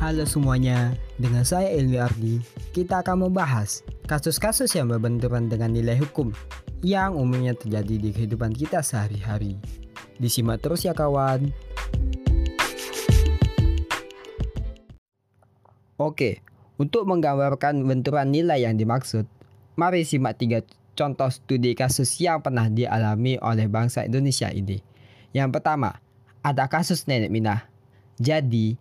Halo semuanya, dengan saya Ilmi Ardi, kita akan membahas kasus-kasus yang berbenturan dengan nilai hukum yang umumnya terjadi di kehidupan kita sehari-hari. Disimak terus ya kawan. Oke, untuk menggambarkan benturan nilai yang dimaksud, mari simak tiga contoh studi kasus yang pernah dialami oleh bangsa Indonesia ini. Yang pertama, ada kasus nenek Minah. Jadi,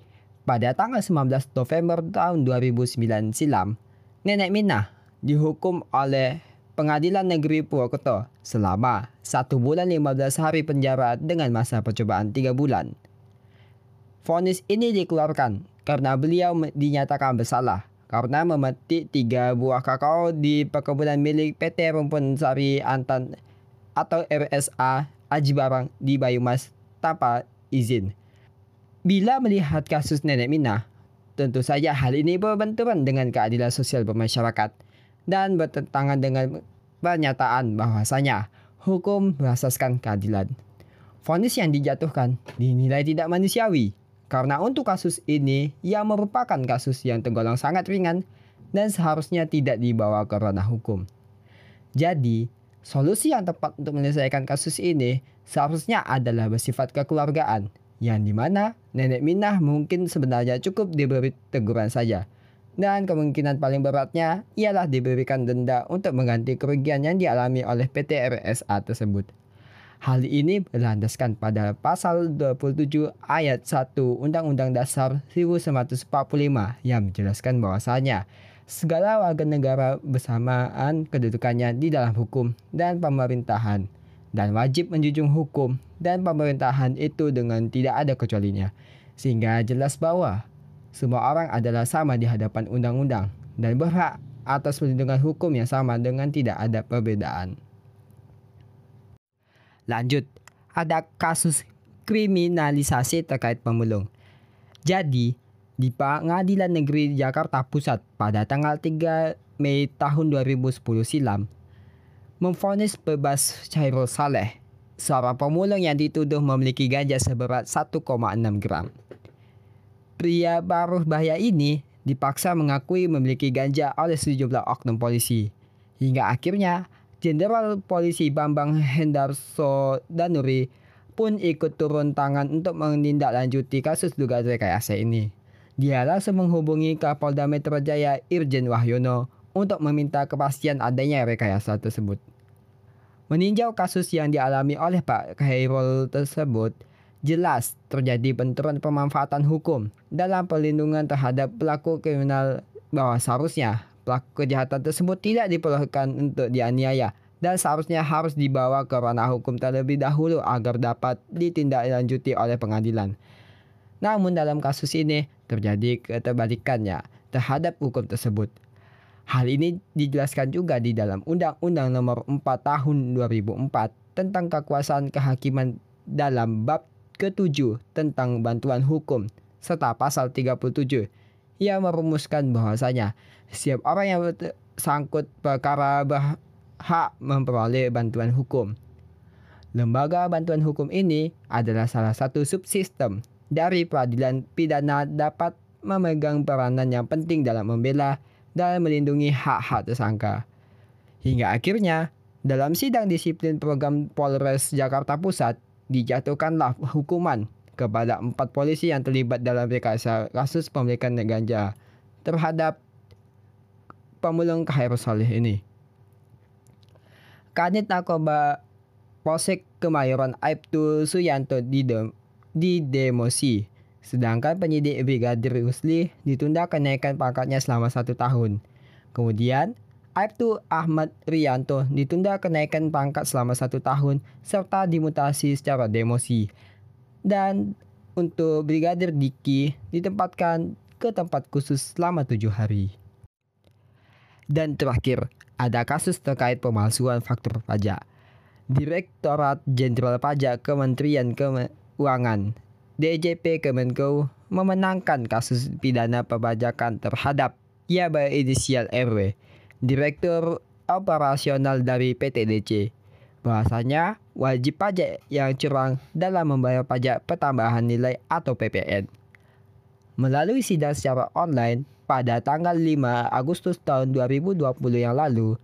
pada tanggal 19 November tahun 2009 silam, Nenek Minah dihukum oleh Pengadilan Negeri Purwokerto selama 1 bulan 15 hari penjara dengan masa percobaan 3 bulan. Vonis ini dikeluarkan karena beliau dinyatakan bersalah karena memetik tiga buah kakao di perkebunan milik PT Rumpun Sari Antan atau RSA Aji Barang di Bayumas tanpa izin. Bila melihat kasus Nenek Minah, tentu saja hal ini berbenturan dengan keadilan sosial bermasyarakat dan bertentangan dengan pernyataan bahwasanya hukum berasaskan keadilan. Fonis yang dijatuhkan dinilai tidak manusiawi karena untuk kasus ini yang merupakan kasus yang tergolong sangat ringan dan seharusnya tidak dibawa ke ranah hukum. Jadi, solusi yang tepat untuk menyelesaikan kasus ini seharusnya adalah bersifat kekeluargaan yang di mana nenek Minah mungkin sebenarnya cukup diberi teguran saja. Dan kemungkinan paling beratnya ialah diberikan denda untuk mengganti kerugian yang dialami oleh PT RSA tersebut. Hal ini berlandaskan pada pasal 27 ayat 1 Undang-Undang Dasar 1945 yang menjelaskan bahwasanya segala warga negara bersamaan kedudukannya di dalam hukum dan pemerintahan dan wajib menjunjung hukum dan pemerintahan itu dengan tidak ada kecualinya. Sehingga jelas bahwa semua orang adalah sama di hadapan undang-undang dan berhak atas perlindungan hukum yang sama dengan tidak ada perbedaan. Lanjut, ada kasus kriminalisasi terkait pemulung. Jadi, di Pengadilan Negeri Jakarta Pusat pada tanggal 3 Mei tahun 2010 silam, memfonis bebas Cairul Saleh, seorang pemulung yang dituduh memiliki ganja seberat 1,6 gram. Pria baru bahaya ini dipaksa mengakui memiliki ganja oleh sejumlah oknum polisi. Hingga akhirnya Jenderal Polisi Bambang Hendarso Danuri pun ikut turun tangan untuk menindaklanjuti kasus dugaan rekayasa ini. Dia langsung menghubungi Kapolda Metro Jaya Irjen Wahyono untuk meminta kepastian adanya rekayasa tersebut. Meninjau kasus yang dialami oleh Pak Khairul tersebut, jelas terjadi benturan pemanfaatan hukum dalam perlindungan terhadap pelaku kriminal bahwa seharusnya pelaku kejahatan tersebut tidak diperlukan untuk dianiaya dan seharusnya harus dibawa ke ranah hukum terlebih dahulu agar dapat ditindaklanjuti oleh pengadilan. Namun dalam kasus ini terjadi keterbalikannya terhadap hukum tersebut. Hal ini dijelaskan juga di dalam Undang-Undang Nomor 4 Tahun 2004 tentang kekuasaan kehakiman dalam bab ke-7 tentang bantuan hukum serta pasal 37 yang merumuskan bahwasanya setiap orang yang sangkut perkara berhak memperoleh bantuan hukum. Lembaga bantuan hukum ini adalah salah satu subsistem dari peradilan pidana dapat memegang peranan yang penting dalam membela dan melindungi hak-hak tersangka. Hingga akhirnya, dalam sidang disiplin program Polres Jakarta Pusat, dijatuhkanlah hukuman kepada empat polisi yang terlibat dalam rekayasa kasus pemilikan ganja terhadap pemulung Khairul Saleh ini. Kanit Narkoba Polsek Kemayoran Aibtu Suyanto didemosi Sedangkan penyidik Brigadir Rusli ditunda kenaikan pangkatnya selama satu tahun. Kemudian, Aibtu Ahmad Rianto ditunda kenaikan pangkat selama satu tahun serta dimutasi secara demosi. Dan untuk Brigadir Diki ditempatkan ke tempat khusus selama tujuh hari. Dan terakhir, ada kasus terkait pemalsuan faktur pajak. Direktorat Jenderal Pajak Kementerian Keuangan DJP Kemenko memenangkan kasus pidana perpajakan terhadap ia berinisial RW, Direktur Operasional dari PTDC. Bahasanya wajib pajak yang curang dalam membayar pajak pertambahan nilai atau PPN. Melalui sidang secara online pada tanggal 5 Agustus tahun 2020 yang lalu,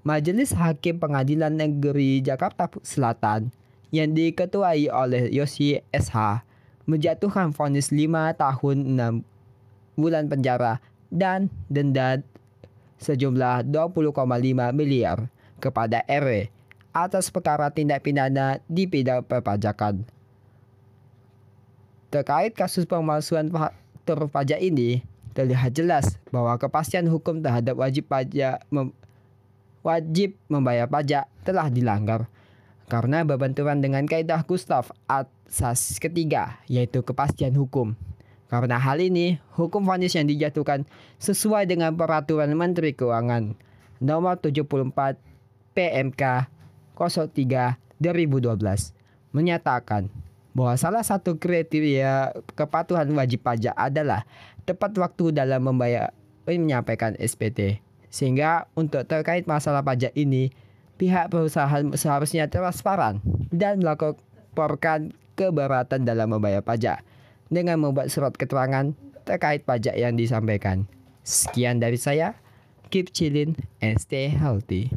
Majelis Hakim Pengadilan Negeri Jakarta Selatan yang diketuai oleh Yosi SH menjatuhkan vonis 5 tahun 6 bulan penjara dan denda sejumlah 20,5 miliar kepada RW atas perkara tindak pidana di bidang perpajakan. Terkait kasus pemalsuan faktur pajak ini, terlihat jelas bahwa kepastian hukum terhadap wajib pajak mem wajib membayar pajak telah dilanggar karena berbenturan dengan kaidah Gustav asas ketiga yaitu kepastian hukum. Karena hal ini, hukum vonis yang dijatuhkan sesuai dengan peraturan Menteri Keuangan nomor 74 PMK 03 2012 menyatakan bahwa salah satu kriteria kepatuhan wajib pajak adalah tepat waktu dalam membayar menyampaikan SPT. Sehingga untuk terkait masalah pajak ini, pihak perusahaan seharusnya transparan dan melakukan keberatan dalam membayar pajak dengan membuat surat keterangan terkait pajak yang disampaikan. Sekian dari saya. Keep chilling and stay healthy.